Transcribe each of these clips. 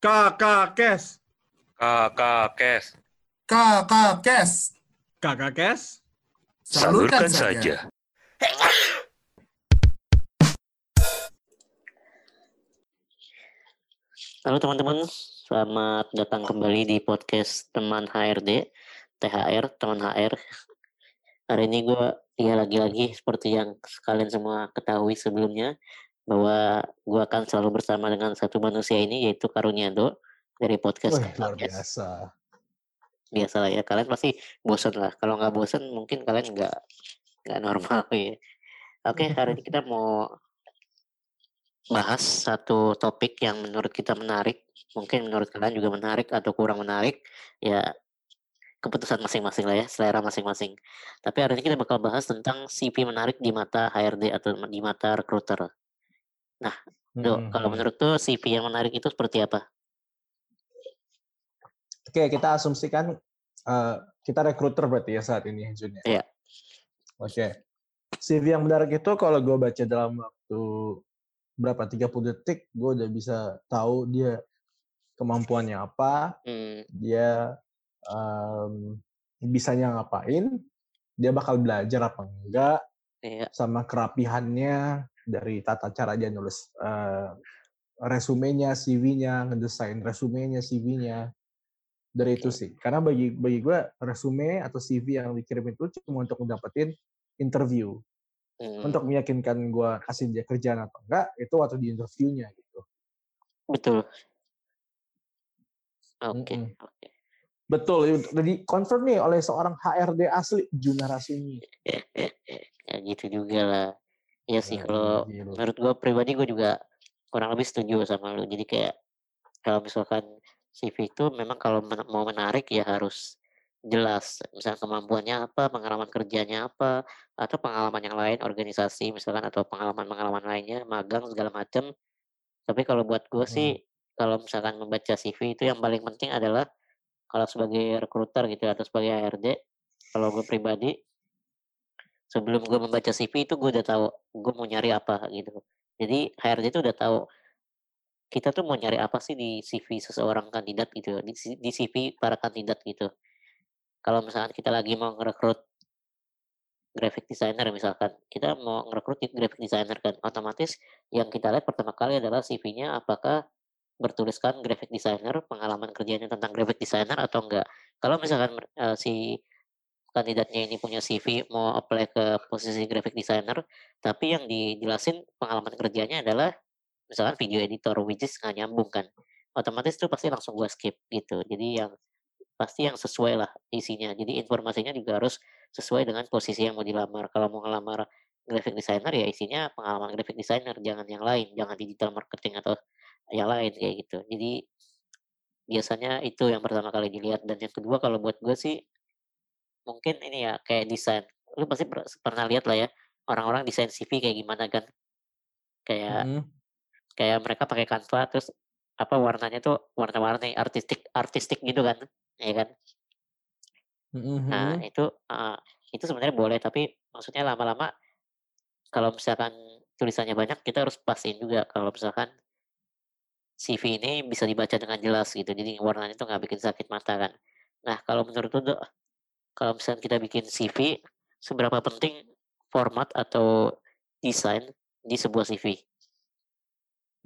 Kakak Kes. Kakak Kes. Kakak Kes. Kakak Kes. Salurkan saja. Halo teman-teman, selamat datang kembali di podcast teman HRD, THR, teman HR. Hari ini gue ya lagi-lagi seperti yang kalian semua ketahui sebelumnya, bahwa gue akan selalu bersama dengan satu manusia ini yaitu Karuniado dari podcast. Wih, luar biasa. Biasa lah ya, kalian pasti bosan lah. Kalau nggak bosan mungkin kalian nggak nggak normal ya. Oke, hari ini kita mau bahas satu topik yang menurut kita menarik, mungkin menurut kalian juga menarik atau kurang menarik, ya keputusan masing-masing lah ya, selera masing-masing. Tapi hari ini kita bakal bahas tentang CV menarik di mata HRD atau di mata recruiter. Do, Hmm, kalau hmm. menurut tuh CV yang menarik itu seperti apa? Oke, kita asumsikan eh, kita rekruter berarti ya saat ini, Jun. ya? Iya. Oke. CV yang menarik itu kalau gue baca dalam waktu berapa 30 detik, gue udah bisa tahu dia kemampuannya apa, Hmm, dia em, bisanya ngapain, dia bakal belajar apa enggak, iya, sama kerapihannya dari tata cara dia nulis eh, resumenya, CV-nya, ngedesain resumenya, CV-nya. Dari itu sih. Karena bagi bagi gue resume atau CV yang dikirim itu cuma untuk mendapatkan interview. hmm, Untuk meyakinkan gue kasih dia kerjaan atau enggak, itu waktu di interviewnya gitu. betul. Oke, Mm-mm. oke. Betul, jadi confirm nih oleh seorang HRD asli, Juna Rasumi. ya gitu juga lah. Iya sih Ya, kalau menurut gue pribadi gue juga kurang lebih setuju sama lu. Jadi kayak kalau misalkan CV itu memang kalau men- mau menarik ya harus jelas. Misalnya kemampuannya apa, pengalaman kerjanya apa, atau pengalaman yang lain, organisasi misalkan atau pengalaman-pengalaman lainnya, magang segala macam. Tapi kalau buat gue Mm. sih, kalau misalkan membaca CV itu yang paling penting adalah kalau sebagai recruiter gitu atau sebagai HRD, kalau gue pribadi sebelum gue membaca CV itu gue udah tahu gue mau nyari apa gitu. Jadi HRD itu udah tahu kita tuh mau nyari apa sih di CV seseorang kandidat gitu, di, C- di CV para kandidat gitu. Kalau misalkan kita lagi mau ngerekrut graphic designer misalkan, kita mau ngerekrut graphic designer kan, otomatis yang kita lihat pertama kali adalah CV-nya apakah bertuliskan graphic designer, pengalaman kerjanya tentang graphic designer atau enggak. Kalau misalkan eh, si kandidatnya ini punya CV mau apply ke posisi graphic designer, tapi yang dijelasin pengalaman kerjanya adalah misalkan video editor, which is nggak nyambung kan. Otomatis itu pasti langsung gua skip gitu. Jadi yang pasti yang sesuai lah isinya. Jadi informasinya juga harus sesuai dengan posisi yang mau dilamar. Kalau mau ngelamar graphic designer ya isinya pengalaman graphic designer, jangan yang lain, jangan digital marketing atau yang lain kayak gitu. Jadi biasanya itu yang pertama kali dilihat dan yang kedua kalau buat gue sih mungkin ini ya kayak desain. Lu pasti per- pernah lihat lah ya orang-orang desain CV kayak gimana kan? Kayak Mm. kayak mereka pakai Canva terus apa warnanya tuh warna-warni artistik artistik gitu kan, ya kan? Mm-mm. Nah itu eh, itu sebenarnya boleh tapi maksudnya lama-lama kalau misalkan tulisannya banyak kita harus pastiin juga kalau misalkan CV ini bisa dibaca dengan jelas gitu jadi warnanya tuh nggak bikin sakit mata kan. Nah kalau menurut lu kalau misalkan kita bikin CV seberapa penting format atau desain di sebuah CV?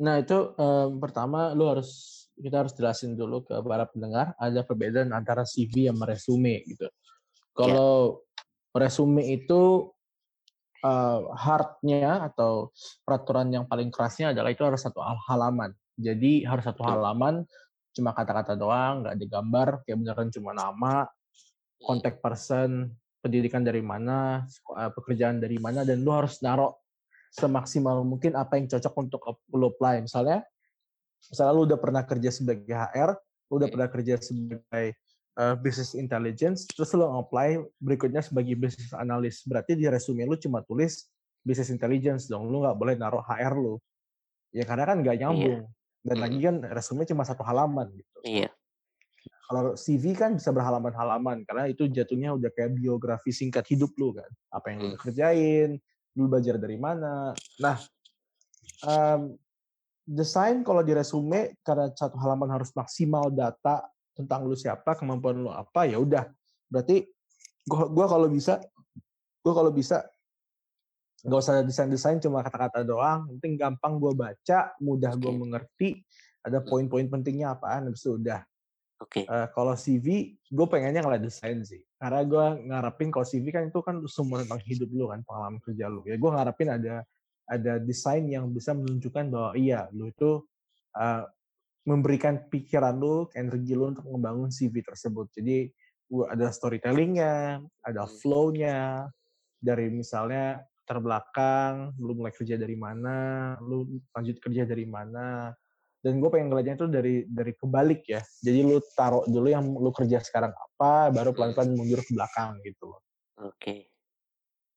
Nah itu em, pertama lu harus kita harus jelasin dulu ke para pendengar ada perbedaan antara CV sama resume gitu. Kalau resume itu eh, hardnya atau peraturan yang paling kerasnya adalah itu harus satu hal- halaman. Jadi harus satu halaman cuma kata-kata doang, nggak digambar, kayak beneran cuma nama, contact person, pendidikan dari mana, eh, pekerjaan dari mana, dan lu harus naruh semaksimal mungkin apa yang cocok untuk lu apply. Misalnya, misalnya lu udah pernah kerja sebagai HR, lu udah Oke. pernah kerja sebagai eh, business intelligence, terus lu apply berikutnya sebagai business analyst. Berarti di resume lu cuma tulis business intelligence dong, lu nggak boleh naruh HR lu. Ya karena kan nggak nyambung. Dan lagi kan resume cuma satu halaman gitu. Iya, Kalau CV kan bisa berhalaman-halaman karena itu jatuhnya udah kayak biografi singkat hidup lu kan. Apa yang lu udah kerjain, lu belajar dari mana. Nah, em, desain kalau di resume karena satu halaman harus maksimal data tentang lu siapa, kemampuan lu apa, ya udah. Berarti gua gua kalau bisa gua kalau bisa nggak usah desain-desain cuma kata-kata doang, penting gampang gua baca, mudah gua Oke. mengerti, ada poin-poin pentingnya apaan, habis itu udah. Oke. Eh, kalau CV, gue pengennya ngeliat desain sih. Karena gue ngarepin kalau CV kan itu kan semua tentang hidup lu kan, pengalaman kerja lu. Ya gue ngarepin ada ada desain yang bisa menunjukkan bahwa iya lu itu eh, memberikan pikiran lu, energi lu untuk membangun CV tersebut. Jadi ada storytellingnya, ada Hmm. flow-nya, dari misalnya terbelakang, lu mulai kerja dari mana, lu lanjut kerja dari mana, dan gue pengen ngeliatnya itu dari dari kebalik ya. Jadi lu taruh dulu yang lu kerja sekarang apa, baru pelan-pelan mundur ke belakang gitu loh. Oke.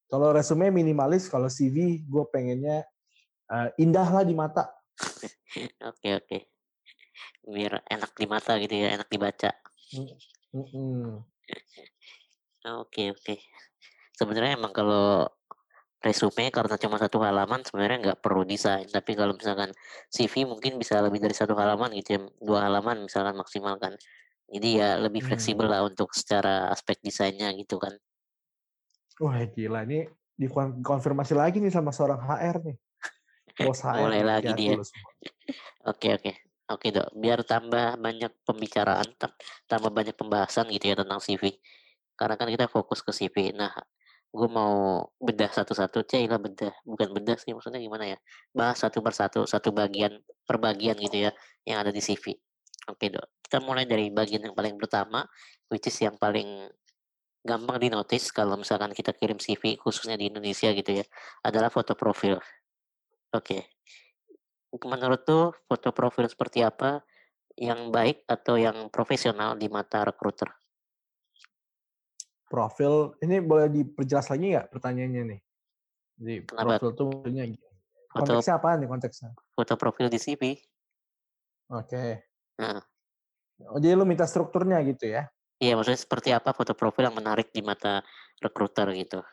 Kalau resume minimalis, kalau CV gue pengennya eh, indah lah di mata. Oke oke. Biar enak di mata gitu ya, enak dibaca. Oke oke. Sebenarnya emang kalau resume karena cuma satu halaman sebenarnya nggak perlu desain. Tapi kalau misalkan CV mungkin bisa lebih dari satu halaman gitu ya, dua halaman misalkan maksimal kan. Jadi ya lebih Hmm. fleksibel lah untuk secara aspek desainnya gitu kan. Wah gila ini dikonfirmasi lagi nih sama seorang HR nih. Bos HR. Mulai lagi dia. Oke oke. Oke dok, biar tambah banyak pembicaraan, tam- tambah banyak pembahasan gitu ya tentang CV. Karena kan kita fokus ke CV. Nah, gue mau bedah satu-satu, cah lah bedah, bukan bedah sih maksudnya gimana ya? Bahas satu persatu, satu bagian per bagian gitu ya yang ada di CV. Oke dok, kita mulai dari bagian yang paling pertama, which is yang paling gampang di notice kalau misalkan kita kirim CV khususnya di Indonesia gitu ya, adalah foto profil. Oke. Menurut tuh foto profil seperti apa yang baik atau yang profesional di mata recruiter? Profil, ini boleh diperjelas lagi nggak pertanyaannya nih? Kenapa? profil tuh maksudnya konteksnya apaan nih konteksnya? foto profil di CV. Oke. Nah, Oh, jadi lu minta strukturnya gitu ya? iya maksudnya seperti apa foto profil yang menarik di mata recruiter gitu.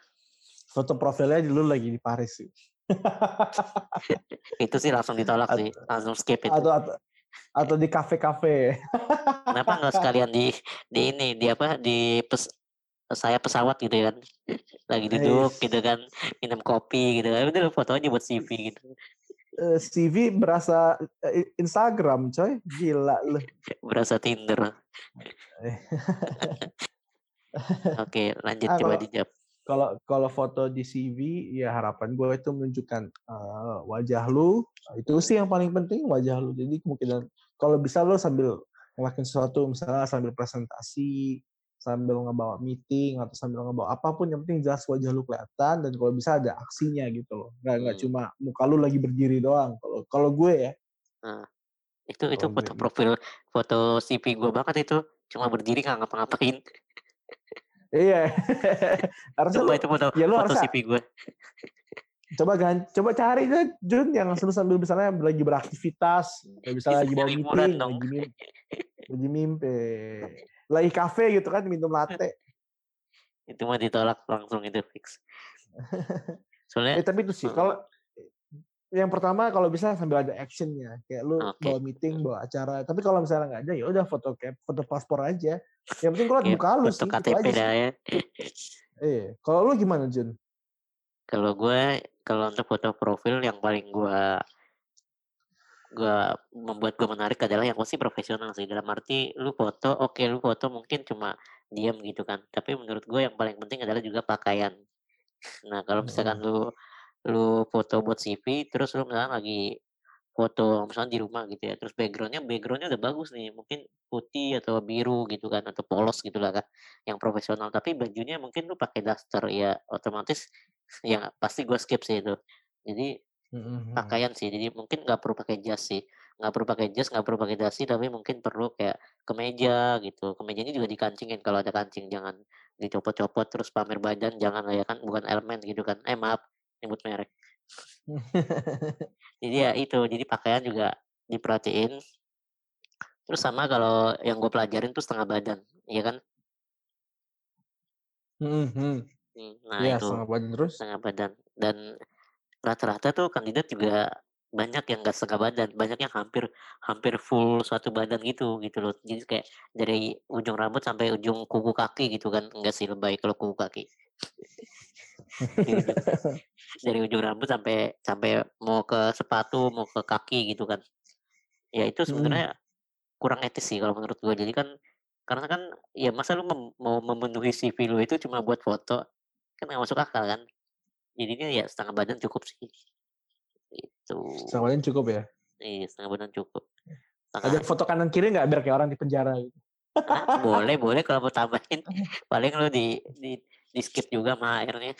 Foto profilnya dulu lagi di Paris sih. Itu sih langsung ditolak At- sih, langsung skip itu. atau, atau atau di kafe-kafe. Kenapa nggak sekalian di di ini di apa di pes, saya pesawat gitu kan, lagi duduk Eis. gitu kan, minum kopi gitu kan, itu fotonya buat CV gitu. Eh, CV berasa eh, Instagram, coy. Gila lu. Berasa Tinder. Oke, lanjut Ah, coba dijawab. kalau kalau foto di CV ya harapan gue itu menunjukkan eh, wajah lu itu sih yang paling penting wajah lu jadi kemungkinan kalau bisa lu sambil ngelakuin sesuatu misalnya sambil presentasi sambil ngebawa meeting atau sambil ngebawa apa pun yang penting jelas wajah lu kelihatan dan kalau bisa ada aksinya gitu loh nggak nggak Hmm. cuma muka lu lagi berdiri doang kalau kalau gue ya Itu itu gue foto gitu. profil foto CV gue banget itu, cuma berdiri nggak ngapa-ngapain. iya harusnya Coba lu, itu foto ya lu foto harusnya CV gue. coba gan coba cari deh Jun yang sambil sambil misalnya lagi beraktivitas misalnya lagi bawa meeting lagi mimpi lagi mimpi lagi kafe gitu kan minum latte Itu mah ditolak langsung itu fix. Soalnya eh tapi itu sih Hmm. kalau yang pertama kalau bisa sambil ada actionnya kayak lu Oke. bawa meeting bawa acara tapi kalau misalnya nggak ada ya udah foto cap foto paspor aja yang penting kalau kayak muka lu sih itu KTP aja ya. eh kalau lu gimana Jun Kalau gue kalau untuk foto profil yang paling gue gue membuat gue menarik adalah yang pasti profesional sih. Dalam arti lu foto oke lu foto mungkin cuma diam gitu kan. Tapi menurut gue yang paling penting adalah juga pakaian. Nah kalau misalkan lu lu foto buat CV terus lu misalkan lagi foto misalnya di rumah gitu ya terus backgroundnya backgroundnya udah bagus nih mungkin putih atau biru gitu kan atau polos gitu lah kan yang profesional. Tapi bajunya mungkin lu pakai daster ya otomatis ya pasti gue skip sih itu. Jadi Mm-mm. pakaian sih jadi mungkin nggak perlu pakai jas sih. Nggak perlu pakai jas nggak perlu pakai dasi tapi mungkin perlu kayak kemeja gitu. Kemejanya juga dikancingin kalau ada kancing jangan dicopot-copot terus pamer badan jangan lah ya kan bukan elemen gitu kan. Eh maaf nyebut merek. Jadi ya itu jadi pakaian juga diperhatiin. Terus sama kalau yang gue pelajarin tuh setengah badan iya kan? Mm-mm. Hmm, nah Iya, itu setengah badan terus? setengah badan. Dan rata-rata tuh kandidat juga banyak yang nggak setengah badan, banyak yang hampir hampir full satu badan gitu gitu loh. Jadi kayak dari ujung rambut sampai ujung kuku kaki gitu kan. Enggak sih lebay kalau kuku kaki. Gitu. dari ujung rambut sampai sampai mau ke sepatu, mau ke kaki gitu kan. Ya itu Mhm. sebenarnya kurang etis sih kalau menurut gue. Jadi kan karena kan ya masa lu mem- mau memenuhi CV lu itu cuma buat foto kan nggak masuk akal kan. Jadinya ya setengah badan cukup sih. Itu. Setengah badan cukup ya. Iya, setengah badan cukup. Ada Setengah, foto kanan kiri nggak biar kayak orang di penjara gitu. Ah, boleh, boleh kalau mau tambahin. Paling lu di di di skip juga sama airnya.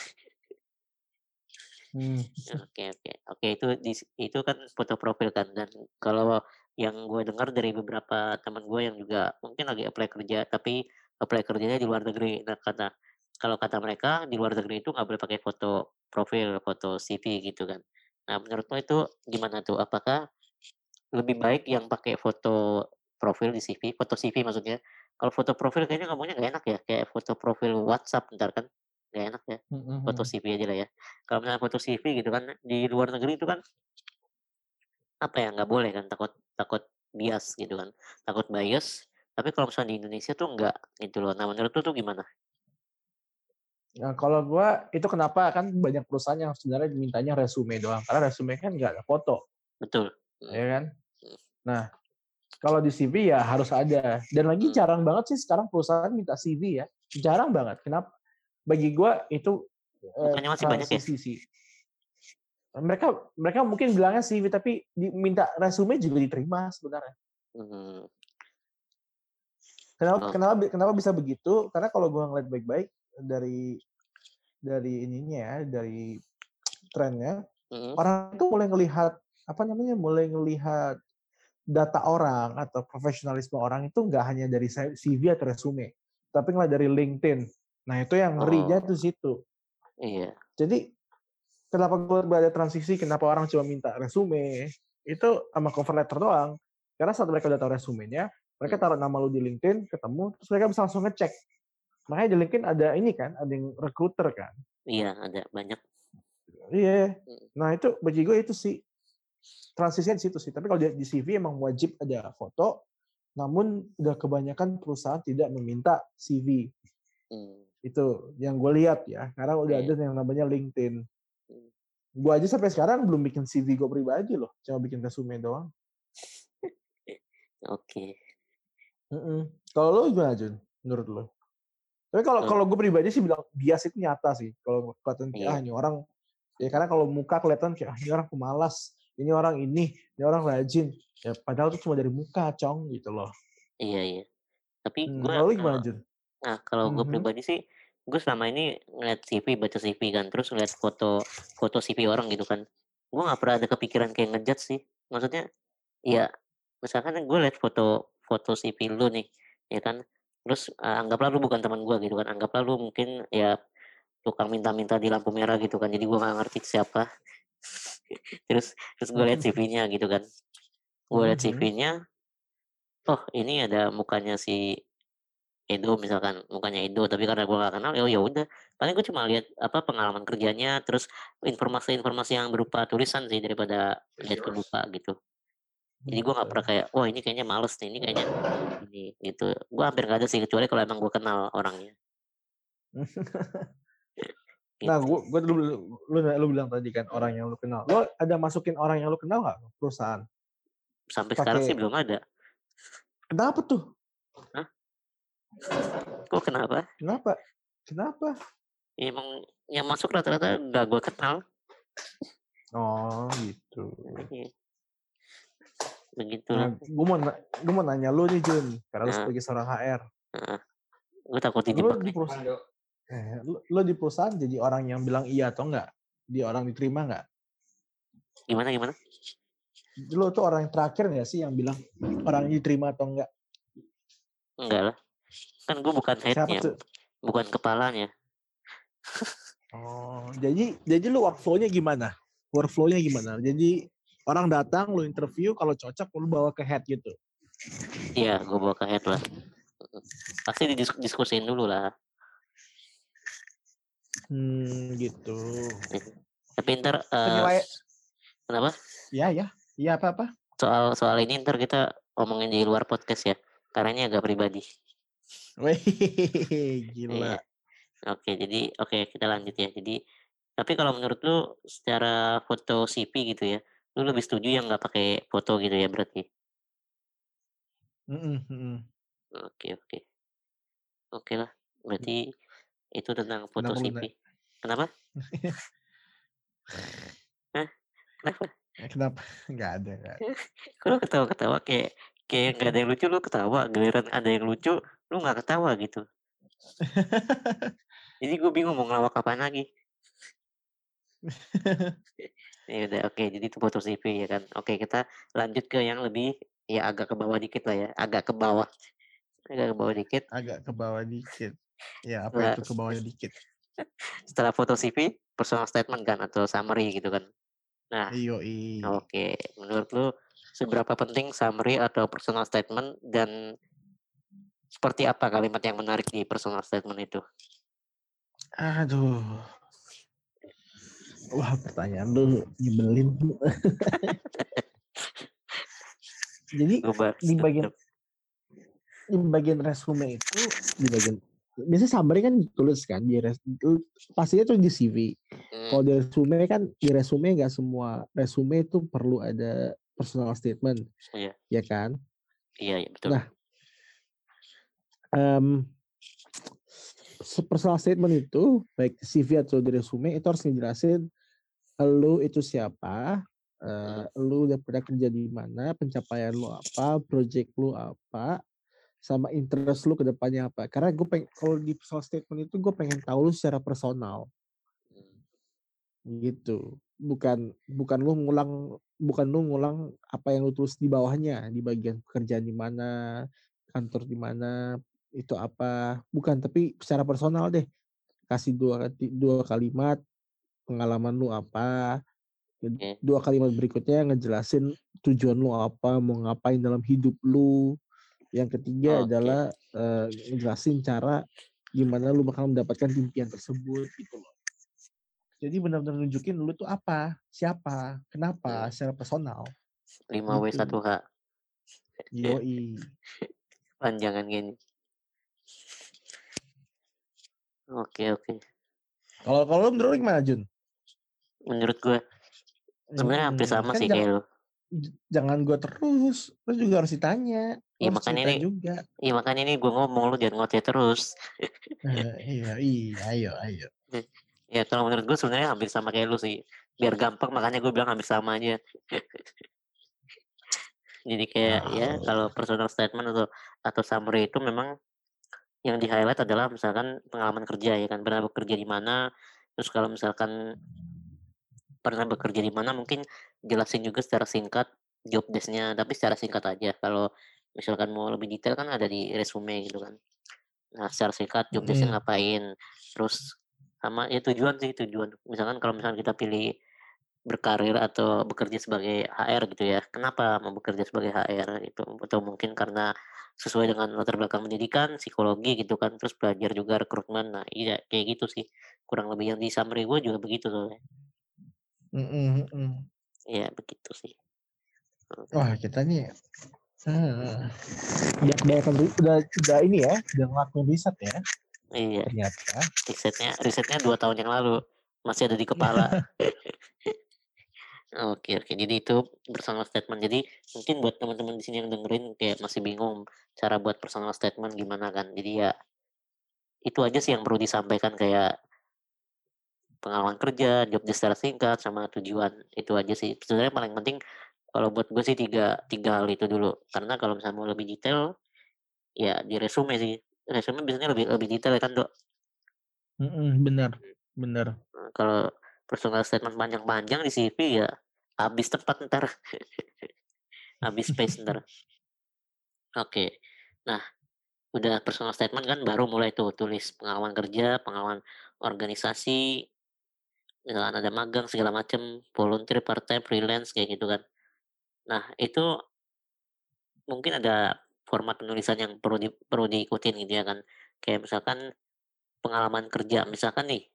Hmm. Oke, oke. Oke, itu di- itu kan foto profil kan dan kalau yang gue dengar dari beberapa teman gue yang juga mungkin lagi apply kerja tapi apply kerjanya di luar negeri. Nah, kata kalau kata mereka di luar negeri itu nggak boleh pakai foto profil, foto CV gitu kan. Nah, menurut lo itu gimana tuh? Apakah lebih baik yang pakai foto profil di CV, foto CV maksudnya? Kalau foto profil kayaknya ngomongnya nggak enak ya, kayak foto profil WhatsApp ntar kan, nggak enak ya Mhm. foto CV aja lah ya. Kalau misalnya foto CV gitu kan di luar negeri itu kan apa ya nggak boleh kan takut takut bias gitu kan takut bias. Tapi kalau misalnya di Indonesia tuh nggak gitu loh. Nah menurut lu tuh gimana? Nah, kalau gua itu kenapa kan banyak perusahaan yang sebenarnya mintanya resume doang karena resume kan nggak ada foto, Betul. ya kan? Nah, kalau di CV ya harus ada. Dan lagi Hmm. jarang banget sih sekarang perusahaan minta CV ya, jarang banget. Kenapa? Bagi gua itu eh, Bukannya masih banyak ya? sih. Mereka mereka mungkin bilangnya CV tapi diminta resume juga diterima sebenarnya. Hmm, Kenapa Oh. kenapa kenapa bisa begitu? Karena kalau gua ngeliat baik-baik dari dari ininya ya, dari trennya, mm, orang itu mulai ngelihat apa namanya, mulai ngelihat data orang atau profesionalisme orang itu nggak hanya dari CV atau resume, tapi ngelihat dari LinkedIn. Nah itu yang ngerinya Oh. tuh situ. iya. Jadi kenapa gue ada transisi, kenapa orang cuma minta resume, itu sama cover letter doang. Karena saat mereka udah tahu resumenya, mereka Hmm. taruh nama lu di LinkedIn, ketemu, terus mereka bisa langsung ngecek. Makanya di LinkedIn ada ini kan, ada yang recruiter kan. Iya ada banyak. Iya. Hmm. Nah itu bagi gue itu sih transisinya di situ sih. Tapi kalau di, di CV emang wajib ada foto, namun udah kebanyakan perusahaan tidak meminta CV. Hmm, Itu yang gue lihat ya. Karena udah Iya. ada yang namanya LinkedIn. Hmm. Gue aja sampai sekarang belum bikin CV gue pribadi loh. Cuma bikin resume doang. Oke. Mm-mm. Kalau lo gimana Jun? Menurut lo? Tapi kalau Eh. kalau gue pribadi sih bilang bias itu nyata sih. Kalau kelihatan kayak Iya. ah ini orang ya karena kalau muka kelihatan kayak ah, ini orang pemalas, ini orang ini, ini orang rajin. Ya padahal itu cuma dari muka, cong gitu loh. Iya iya. Tapi Hmm, gue kalau lu gimana Jun? Nah, kalau gue Mhm. pribadi sih, gue selama ini ngeliat CV, baca CV kan, terus ngeliat foto foto CV orang gitu kan. Gue nggak pernah ada kepikiran kayak ngejudge sih. Maksudnya, ya misalkan gue liat foto foto CV lu nih, ya kan. Terus eh, anggaplah lu bukan teman gue gitu kan. Anggaplah lu mungkin ya tukang minta-minta di lampu merah gitu kan. Jadi gue nggak ngerti siapa. terus terus gue liat CV-nya gitu kan. Gue liat. CV-nya, oh ini ada mukanya si Edo misalkan mukanya Edo tapi karena gue gak kenal ya ya udah paling gue cuma lihat apa pengalaman kerjanya terus informasi-informasi yang berupa tulisan sih daripada lihat ke muka gitu jadi gue nggak pernah kayak wah ini kayaknya males nih ini kayaknya ini gitu gue hampir gak ada sih kecuali kalau emang gue kenal orangnya Nah, Gitu. gue gue dulu lu, lu bilang tadi kan orang yang lu kenal. Lo ada masukin orang yang lu kenal nggak ke perusahaan? sampai sekarang sih belum ada Kenapa tuh? kok kenapa Kenapa? Kenapa? Ya, emang yang masuk rata-rata gak gue kenal Oh gitu. Begitu Nah, gue mau gue mau nanya lu nih Jun, karena lu Nah. sebagai seorang HR. gue takut Lu di perusahaan, eh, lu, lu di perusahaan jadi orang yang bilang iya atau enggak? Di orang diterima nggak? gimana gimana Lu tuh orang yang terakhir nggak sih yang bilang orang diterima atau enggak? enggak lah kan gue bukan headnya bukan kepalanya Oh, jadi jadi lu workflow-nya gimana? Workflow-nya gimana? Jadi orang datang, lu interview, kalau cocok lu bawa ke head gitu. Iya, gue bawa ke head lah. Pasti didiskusin dulu lah. Hmm, gitu. Tapi ntar Penilai- Kenapa? Ya ya. Iya apa-apa. Soal soal ini ntar kita omongin di luar podcast ya. Karena ini agak pribadi. Wih, Iya. gila. Oke, jadi oke kita lanjut ya. Jadi tapi kalau menurut lu secara foto CV gitu ya, lu lebih setuju yang nggak pakai foto gitu ya berarti? Oke oke. Oke lah, berarti itu tentang foto Kenapa lu CV. Kenapa? Hah? Kenapa? Eh, Kenapa? Nggak ada. Nggak ada. Kok lu ketawa-ketawa kayak kayak nggak ada yang lucu lu ketawa, giliran ada yang lucu lu nggak ketawa gitu. Jadi gue bingung mau ngelawak apaan lagi. Ya udah oke, jadi itu foto CV ya kan. Oke, kita lanjut ke yang lebih ya agak ke bawah dikit lah ya, agak ke bawah. Agak ke bawah dikit. Agak ke bawah dikit. Ya apa Nah, itu ke bawahnya dikit? setelah foto CV, personal statement kan atau summary gitu kan. Nah, Iyo oke, menurut lu seberapa penting summary atau personal statement dan seperti apa kalimat yang menarik di personal statement itu? Aduh. Wah pertanyaan lu nyebelin. Jadi di bagian di bagian resume itu di bagian biasanya summary kan ditulis kan di res, itu pastinya tuh di CV. Hmm, Kalau di resume kan di resume nggak semua resume itu perlu ada personal statement, Iya. ya kan? iya, iya betul. Nah, Em, se- personal statement itu baik CV atau di resume itu harus ngejelasin lu itu siapa, eh, lu udah pernah kerja di mana, pencapaian lu apa, project lu apa, sama interest lu ke depannya apa. Karena gue pengen kalau di personal statement itu gue pengen tahu lu secara personal. Hmm, gitu. Bukan bukan lu ngulang bukan lu ngulang apa yang lu tulis di bawahnya di bagian pekerjaan di mana, kantor di mana, itu apa. Bukan, tapi secara personal deh. Kasih dua dua kalimat pengalaman lu apa. Dua kalimat berikutnya ngejelasin tujuan lu apa, mau ngapain dalam hidup lu. Yang ketiga Oke. adalah eh, ngejelasin cara gimana lu bakal mendapatkan impian tersebut gitu loh. Jadi benar-benar nunjukin lu tuh apa, siapa, kenapa, Hmm. secara personal. 5W Gitu. 1H. Yoi. Panjangan gini. Oke, oke. Kalau kalau lu menurut lu gimana Jun? Menurut gue sebenarnya hampir Hmm, sama kan sih jangan, kayak lu. jangan gue terus, lu juga harus ditanya, Iya makanya ini, juga. iya makanya ini gue ngomong lu jangan ngoceh terus. Eh, iya, iya, ayo, ayo. Ya kalau menurut gue sebenarnya hampir sama kayak lu sih. Biar gampang makanya gue bilang hampir sama aja. Jadi kayak ya Ah. kalau personal statement atau atau summary itu memang yang di highlight adalah misalkan pengalaman kerja ya kan. Pernah bekerja di mana terus kalau misalkan pernah bekerja di mana mungkin jelasin juga secara singkat job desk-nya tapi secara singkat aja. Kalau misalkan mau lebih detail kan ada di resume gitu kan. Nah secara singkat job desk-nya Mm. ngapain terus sama ya tujuan sih tujuan. Misalkan kalau misalkan kita pilih berkarir atau bekerja sebagai HR gitu ya kenapa mau bekerja sebagai HR itu atau mungkin karena sesuai dengan latar belakang pendidikan psikologi gitu kan terus belajar juga rekrutmen. Nah iya kayak gitu sih. Kurang lebih yang di summary gue juga begitu soalnya. Mm, mm, ya begitu sih. Wah kita nih, hmm, udah kebanyakan ri- udah udah ini ya, udah ngelakuin riset ya. Iya. Ternyata. risetnya risetnya dua tahun yang lalu masih ada di kepala Oke oke jadi itu personal statement. Jadi mungkin buat teman-teman di sini yang dengerin kayak masih bingung cara buat personal statement gimana kan. Jadi ya itu aja sih yang perlu disampaikan kayak pengalaman kerja job desk secara singkat sama tujuan. Itu aja sih. Sebenarnya paling penting kalau buat gue sih tiga tiga hal itu dulu. Karena kalau misalnya mau lebih detail ya di resume sih. Resume biasanya lebih lebih detail ya kan dok? Mm, mm, bener, bener. Nah, kalau personal statement panjang-panjang di CV ya habis tempat ntar. Habis space ntar. Oke. Nah udah personal statement kan baru mulai tuh tulis pengalaman kerja pengalaman organisasi misalkan ada magang segala macem volunteer part time freelance kayak gitu kan. Nah itu mungkin ada format penulisan yang perlu di, perlu diikutin gitu ya kan. Kayak misalkan pengalaman kerja misalkan nih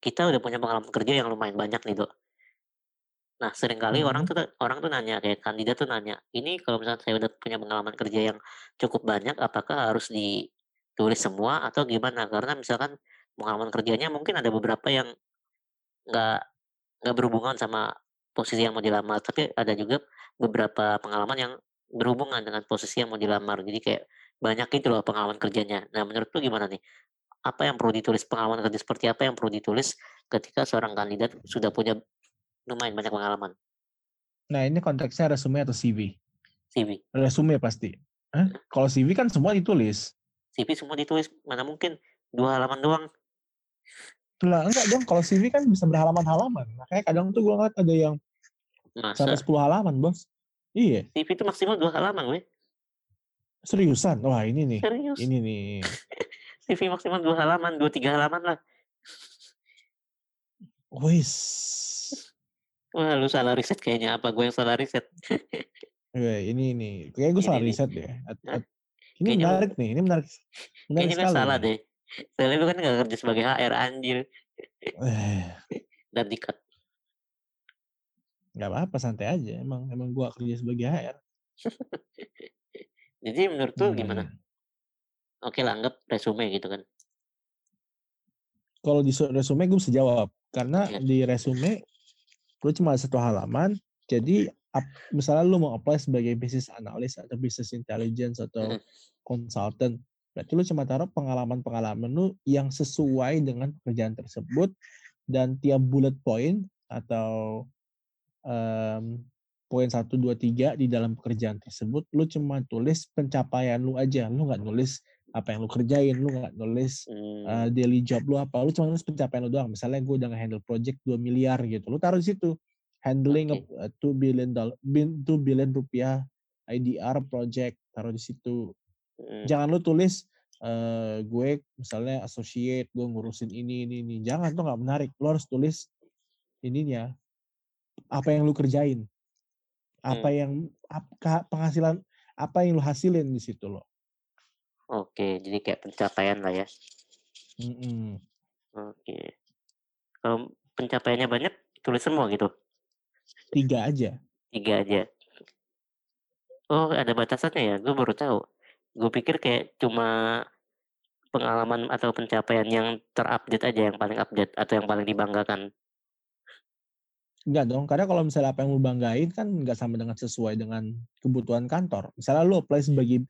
kita udah punya pengalaman kerja yang lumayan banyak nih dok Nah, sering kali orang Mhm. tuh orang tuh nanya kayak kandidat tuh nanya, "Ini kalau misalnya saya udah punya pengalaman kerja yang cukup banyak, apakah harus ditulis semua atau gimana?" Karena misalkan pengalaman kerjanya mungkin ada beberapa yang nggak nggak berhubungan sama posisi yang mau dilamar, tapi ada juga beberapa pengalaman yang berhubungan dengan posisi yang mau dilamar. Jadi kayak banyak gitu loh pengalaman kerjanya. Nah, menurut lu gimana nih? Apa yang perlu ditulis, pengalaman kerja seperti apa yang perlu ditulis ketika seorang kandidat sudah punya lumayan banyak pengalaman? Nah, ini konteksnya resume atau CV? CV. Resume pasti. Hah? Kalau CV kan semua ditulis. CV semua ditulis, mana mungkin dua halaman doang. Lah enggak dong, kalau CV kan bisa berhalaman-halaman. Makanya kadang tuh gue ngeliat ada yang Masa sampai 10 halaman, bos. Iya, CV itu maksimal dua halaman, weh. seriusan. Wah ini nih, Serius. ini nih. CV maksimal dua halaman, dua tiga halaman lah. Wis. Wah, lu salah riset kayaknya. Apa gue yang salah riset? Weh, ini nih. Kayak gue Ini salah riset deh. At- at- ini Kayaknya menarik nih, ini menarik. Menarik Kayaknya sekali. salah deh. Soalnya lu kan gak kerja sebagai HR, anjir. Eh, Dan dikat. nggak apa-apa, santai aja. Emang emang gue kerja sebagai HR. Jadi menurut lu gimana? Oke lah, anggap resume gitu kan. Kalau di su- resume gue bisa jawab. Karena Iya. di resume lu cuma satu halaman. Jadi ap- misalnya lu mau apply sebagai business analyst atau business intelligence atau consultant. Berarti lu cuma taruh pengalaman-pengalaman lu yang sesuai dengan pekerjaan tersebut dan tiap bullet point atau em, poin 1, 2, 3 di dalam pekerjaan tersebut lu cuma tulis pencapaian lu aja. Lu nggak nulis apa yang lu kerjain, lu nggak nulis Hmm, uh, daily job lu apa, lu cuma nulis pencapaian lu doang. Misalnya gue udah nge-handle project 2 miliar gitu, lu taruh di situ. Handling Oke. a, 2 billion dollar, 2 billion rupiah IDR project, taruh di situ. hmm, Jangan lu tulis eh, gue misalnya associate, gue ngurusin ini ini ini. Jangan tuh nggak menarik. Lu harus tulis ininya apa yang lu kerjain, apa Hmm. yang apa, penghasilan apa yang lu hasilin di situ loh. Oke, jadi kayak pencapaian lah ya. Oke. Kalau pencapaiannya banyak, tulis semua gitu. Tiga aja. Tiga aja. Oh, ada batasannya ya? Gue baru tahu. Gue pikir kayak cuma pengalaman atau pencapaian yang terupdate aja, yang paling update atau yang paling dibanggakan. Enggak dong, karena kalau misalnya apa yang lu banggain kan nggak sama dengan sesuai dengan kebutuhan kantor. Misalnya lu apply sebagai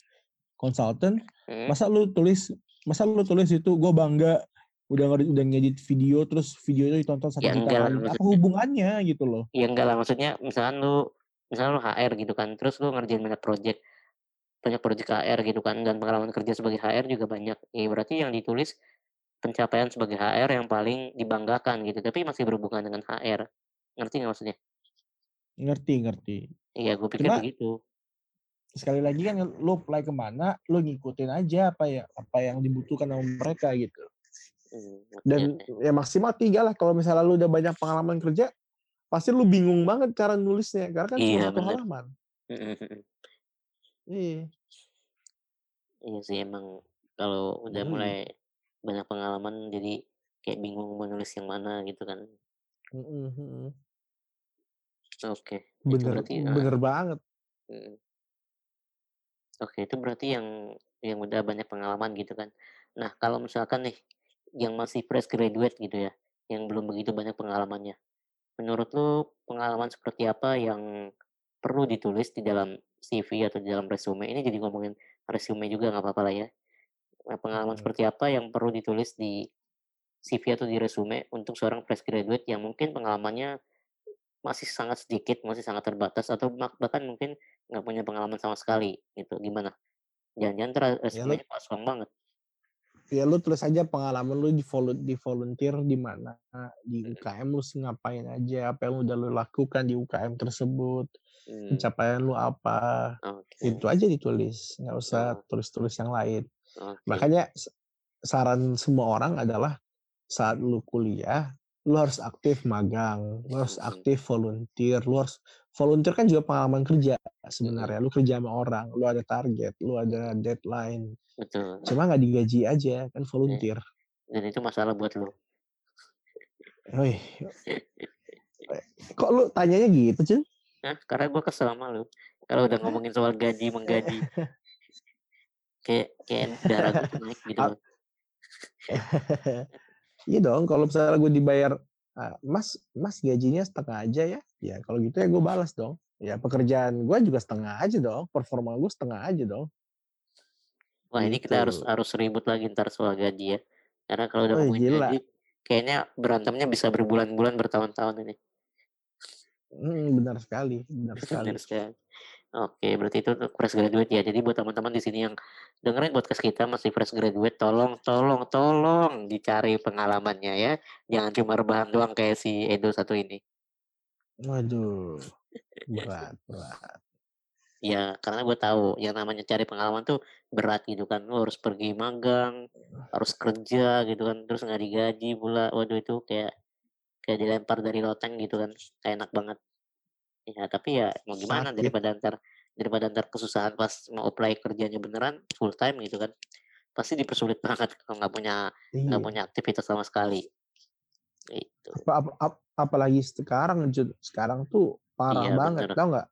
konsultan, Hmm? masa lu tulis, masa lu tulis itu gue bangga udah udah ngedit video terus video itu ditonton satu Ya juta enggak lah, kali. Apa hubungannya gitu loh? Ya enggak lah, maksudnya misalkan lu misalnya lu HR gitu kan, terus lu ngerjain banyak project, banyak project HR gitu kan, dan pengalaman kerja sebagai HR juga banyak. Ya berarti yang ditulis pencapaian sebagai HR yang paling dibanggakan gitu, tapi masih berhubungan dengan HR. Ngerti nggak maksudnya? Ngerti, ngerti. Iya, gue pikir Cuma begitu. Sekali lagi kan lu apply ke mana, lu ngikutin aja apa ya apa yang dibutuhkan sama mereka gitu. Hmm, Dan ya maksimal tiga lah kalau misalnya lu udah banyak pengalaman kerja, pasti lu bingung banget cara nulisnya karena kan cuma Iya, satu bener. halaman. Mm, mm, mm, mm. Iya. Iya sih emang kalau udah Iya. mulai banyak pengalaman jadi kayak bingung mau nulis yang mana gitu kan. Mm-mm. Oke, itu Bener, berarti ah, bener banget. mm. Oke, itu berarti yang yang udah banyak pengalaman gitu kan. Nah, kalau misalkan nih yang masih fresh graduate gitu ya, yang belum begitu banyak pengalamannya. Menurut lu pengalaman seperti apa yang perlu ditulis di dalam CV atau di dalam resume? Ini jadi ngomongin resume juga nggak apa-apa lah ya. Nah, pengalaman Mm. seperti apa yang perlu ditulis di CV atau di resume untuk seorang fresh graduate yang mungkin pengalamannya masih sangat sedikit, masih sangat terbatas atau bahkan mungkin nggak punya pengalaman sama sekali gitu. Gimana? Jangan-jangan ntar Ya lu, resumenya kosong banget. ya lu tulis aja pengalaman lu di, volu- di volunteer di mana, di UKM lu ngapain aja, apa yang udah lu lakukan di UKM tersebut, hmm, pencapaian lu apa, Oke. itu aja ditulis, nggak usah tulis-tulis yang lain. Oke. Makanya saran semua orang adalah saat lu kuliah, lu harus aktif magang, lu harus Mm-mm, aktif volunteer, lu harus volunteer kan juga pengalaman kerja mm-mm, sebenarnya. Lu kerja sama orang, lu ada target, lu ada deadline. Betul. Cuma nggak digaji aja kan Ya, volunteer. Dan itu masalah buat lo. Wih, Kok lu tanyanya gitu, Cun? Hah? Karena gue kesel sama lu. Kalau udah ngomongin soal gaji menggaji. kayak kayak darah gue naik gitu. Iya dong, kalau misalnya gue dibayar, "Ah, Mas, Mas gajinya setengah aja ya?" Ya kalau gitu ya gue balas dong. Ya pekerjaan gue juga setengah aja dong, performa gue setengah aja dong. Wah ini kita harus Gitu. harus ribut lagi ntar soal gaji ya. Karena kalau udah Wih, ngomongin gaji, kayaknya berantemnya bisa berbulan-bulan bertahun-tahun ini. Hmm, benar sekali, benar sekali. Benar sekali. Oke, berarti itu untuk fresh graduate ya. Jadi buat teman-teman di sini yang dengerin podcast kita masih fresh graduate, tolong, tolong, tolong dicari pengalamannya ya. Jangan cuma rebahan doang kayak si Edo satu ini. Waduh, berat, berat. Ya, karena gue tahu yang namanya cari pengalaman tuh berat gitu kan. Lu harus pergi magang, harus kerja gitu kan, terus nggak digaji pula. Waduh itu kayak kayak dilempar dari loteng gitu kan. Kayak enak banget. Ya, tapi ya mau gimana Sakit. daripada ntar daripada ntar kesusahan pas mau apply kerjanya beneran full time gitu kan. Pasti dipersulit banget kalau nggak punya nggak Iya. punya aktivitas sama sekali. Gitu. Apa, apa, ap- apalagi sekarang. Sekarang tuh parah Iya, banget, bener. tau nggak?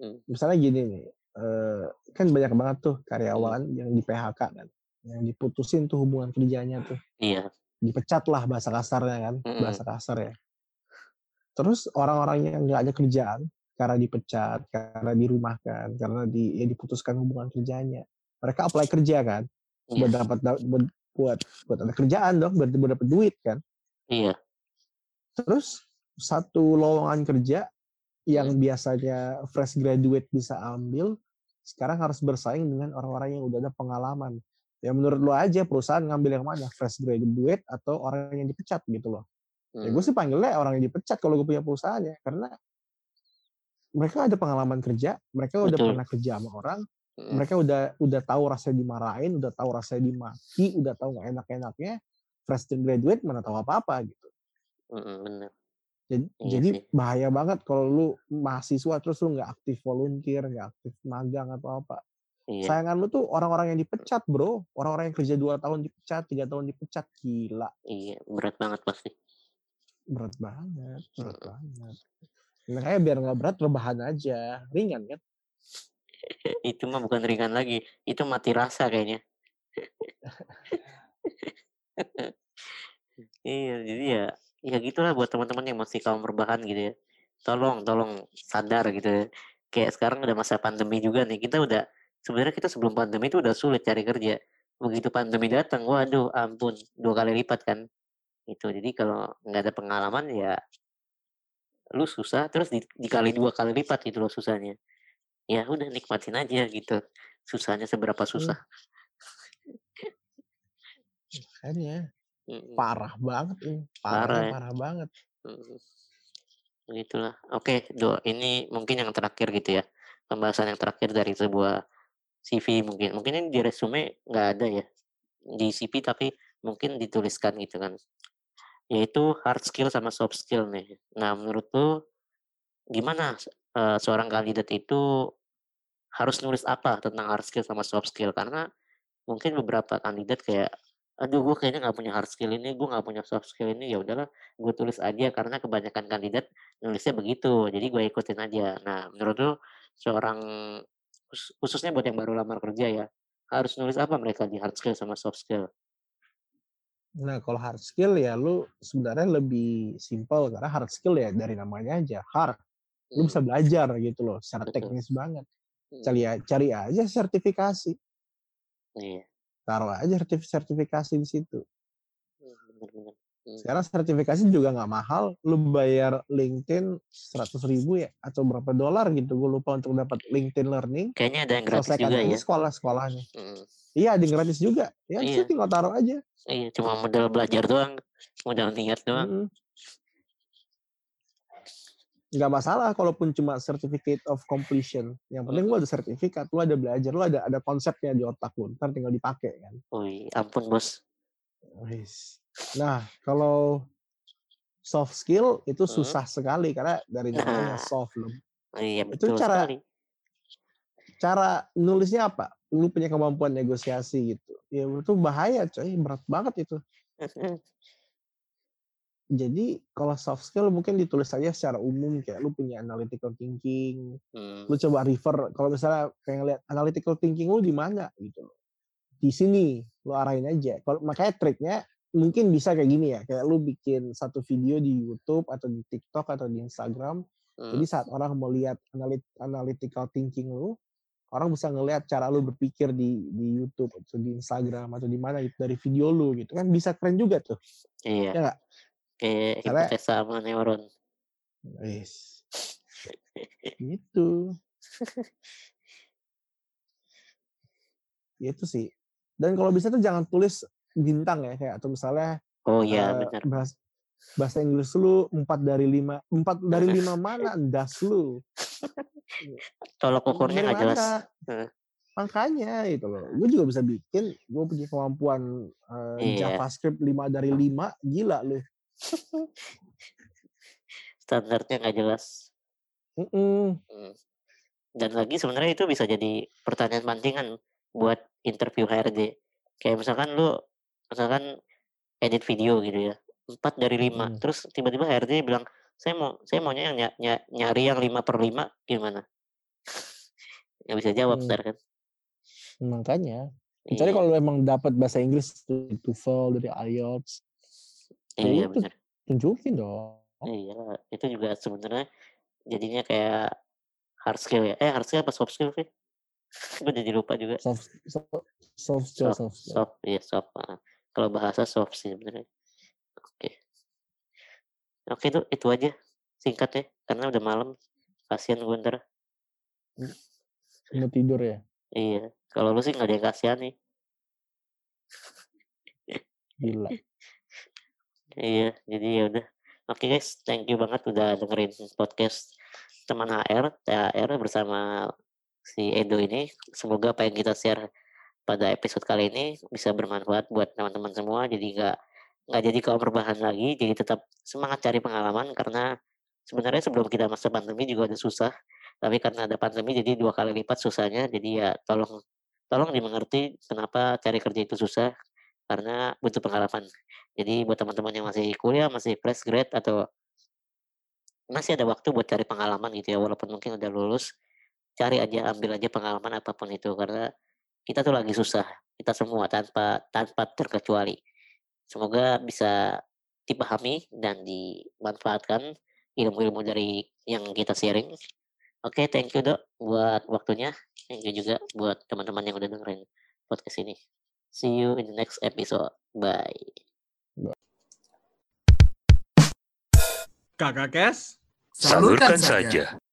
Hmm. Misalnya gini nih, eh, kan banyak banget tuh karyawan yang di PHK kan, yang diputusin tuh hubungan kerjanya tuh, Iya. dipecat lah bahasa kasarnya kan, Mm-mm. bahasa kasar ya. Terus orang-orang yang nggak ada kerjaan karena dipecat, karena dirumahkan, karena di, ya diputuskan hubungan kerjanya, mereka apply kerja kan, Iya. buat dapat buat buat buat ada kerjaan dong, buat buat dapat duit kan. Iya. Terus satu lowongan kerja yang biasanya fresh graduate bisa ambil, sekarang harus bersaing dengan orang-orang yang udah ada pengalaman. Ya menurut lo aja perusahaan ngambil yang mana? Fresh graduate atau orang yang dipecat gitu loh. Ya Hmm. gue sih panggilnya orang yang dipecat kalau gue punya perusahaannya. Karena mereka ada pengalaman kerja, mereka udah Betul. pernah kerja sama orang, Mm. mereka udah udah tahu rasanya dimarahin, udah tahu rasanya dimaki, udah tahu nggak enak-enaknya. Fresh graduate mana tahu apa-apa gitu. Bener. Jadi, Iya jadi sih. bahaya banget kalau lu mahasiswa terus lu nggak aktif volunteer, nggak aktif magang atau apa. Iya. Sayangan lu tuh orang-orang yang dipecat bro, orang-orang yang kerja dua tahun dipecat, tiga tahun dipecat, gila, Iya. Berat banget pasti. berat banget, berat Mm. banget. Makanya biar nggak berat rebahan aja, ringan kan? itu mah bukan ringan lagi. Itu mati rasa kayaknya. iya, jadi ya ya gitulah buat teman-teman yang masih kaum berbahan gitu ya. Tolong, tolong sadar gitu ya. Kayak sekarang udah masa pandemi juga nih. Kita udah sebenarnya kita sebelum pandemi itu udah sulit cari kerja. Begitu pandemi datang, waduh, ampun, dua kali lipat kan. Itu. Jadi kalau nggak ada pengalaman ya lu susah terus di- dikali dua kali lipat gitu loh susahnya. Ya udah nikmatin aja gitu. Susahnya seberapa susah. Makanya Mm-mm. parah banget ini, Parah parahnya ya. parah banget. Mm. Begitulah. Oke, Do. Ini mungkin yang terakhir gitu ya. Pembahasan yang terakhir dari sebuah CV mungkin. Mungkin ini di resume nggak ada ya. Di CV tapi mungkin dituliskan gitu kan. Yaitu hard skill sama soft skill nih. Nah, menurut lu gimana eh, seorang kandidat itu harus nulis apa tentang hard skill sama soft skill? Karena mungkin beberapa kandidat kayak aduh gue kayaknya nggak punya hard skill ini gue nggak punya soft skill ini ya udahlah gue tulis aja karena kebanyakan kandidat nulisnya begitu jadi gue ikutin aja nah menurut lu seorang khus- khususnya buat yang baru lamar kerja ya harus nulis apa mereka di hard skill sama soft skill Nah kalau hard skill ya lu sebenarnya lebih simple karena hard skill ya dari namanya aja hard. Lu bisa belajar gitu loh, secara teknis banget. Hmm, Cari, cari aja sertifikasi, iya taruh aja sertif- sertifikasi di situ. Hmm, bener-bener Hmm, Sekarang sertifikasi juga nggak mahal, lu bayar LinkedIn 100 ribu ya atau berapa dolar gitu, gue lupa untuk dapat LinkedIn Learning. kayaknya ada yang gratis Selesaikan juga aja ya sekolah-sekolahnya. Hmm, Iya, ada yang gratis juga. Ya, Iya. tinggal taruh aja. iya cuma modal belajar doang modal niat doang Mm-mm. Nggak masalah kalaupun cuma certificate of completion. Yang penting lu ada sertifikat, lu ada belajar, lu ada ada konsepnya di otak lu. Ntar tinggal dipakai kan. Wih, ampun bos Wis. Nah, kalau soft skill itu Hmm. susah sekali karena dari namanya Nah. soft loh. iya Itu betul cara- sekali Cara nulisnya apa? Lu punya kemampuan negosiasi gitu. Ya itu bahaya coy, berat banget itu. jadi kalau soft skill mungkin ditulis saja secara umum kayak lu punya analytical thinking, Hmm. lu coba refer kalau misalnya pengen lihat analytical thinking lu di mana gitu loh. Di sini lu arahin aja. Kalau makanya triknya mungkin bisa kayak gini ya, kayak lu bikin satu video di YouTube atau di TikTok atau di Instagram. Hmm. Jadi saat orang mau lihat analit- analytical thinking lu, orang bisa ngelihat cara lu berpikir di di YouTube atau di Instagram atau di mana gitu dari video lu gitu kan bisa keren juga tuh. Iya. Ya nggak? Kayak Karena- hipotesa sama neuron. Wis. gitu. Itu sih. Dan kalau bisa tuh jangan tulis bintang ya kayak atau misalnya Oh iya eh, benar. bahas, bahasa Inggris lu 4 dari 5 4 dari 5 mana das lu Tolok ukurnya Dari nggak jelas. makanya itu loh gue juga bisa bikin gue punya kemampuan eh, Iya. JavaScript 5 dari 5 gila lu Standarnya nggak jelas. Mm-mm. Hmm. Dan lagi sebenarnya itu bisa jadi pertanyaan pancingan buat interview HRD. Kayak misalkan lu misalkan edit video gitu ya. empat dari lima Hmm. Terus tiba-tiba HRD bilang, "Saya mau saya maunya yang ny- ny- nyari yang lima per lima gimana?" Nggak bisa jawab Hmm. kan. makanya kecuali Iya, kalau emang dapat bahasa Inggris dari TOEFL dari IELTS ya iya itu. benar. tunjukin dong Iya, itu juga sebenarnya jadinya kayak hard skill ya. Eh hard skill apa soft skill sih? Gue jadi lupa juga. soft soft soft skill Soft, soft soft, iya soft. ah. Kalau bahasa soft sih sebenarnya. Oke. Oke itu itu aja singkat ya, karena udah malam. Kasihan gue ntar. mau tidur ya Iya. Kalau lu sih nggak ada yang kasihan nih. gila Iya, jadi ya udah. Oke guys, thank you banget udah dengerin podcast teman HR, THR bersama si Edo ini. Semoga apa yang kita share pada episode kali ini bisa bermanfaat buat teman-teman semua. Jadi nggak nggak jadi kaum berbahan lagi, jadi tetap semangat cari pengalaman karena sebenarnya sebelum kita masa pandemi juga udah susah, tapi karena ada pandemi jadi dua kali lipat susahnya. Jadi ya tolong tolong dimengerti kenapa cari kerja itu susah karena butuh pengalaman. Jadi buat teman-teman yang masih kuliah, masih fresh grade atau masih ada waktu buat cari pengalaman gitu ya, walaupun mungkin udah lulus, cari aja, ambil aja pengalaman apa pun itu karena kita tuh lagi susah, kita semua tanpa tanpa terkecuali. Semoga bisa dipahami dan dimanfaatkan ilmu-ilmu dari yang kita sharing. Oke, thank you dok buat waktunya. Thank you juga buat teman-teman yang udah dengerin podcast ini. See you in the next episode. Bye. Kakak Kes, Salurkan saja.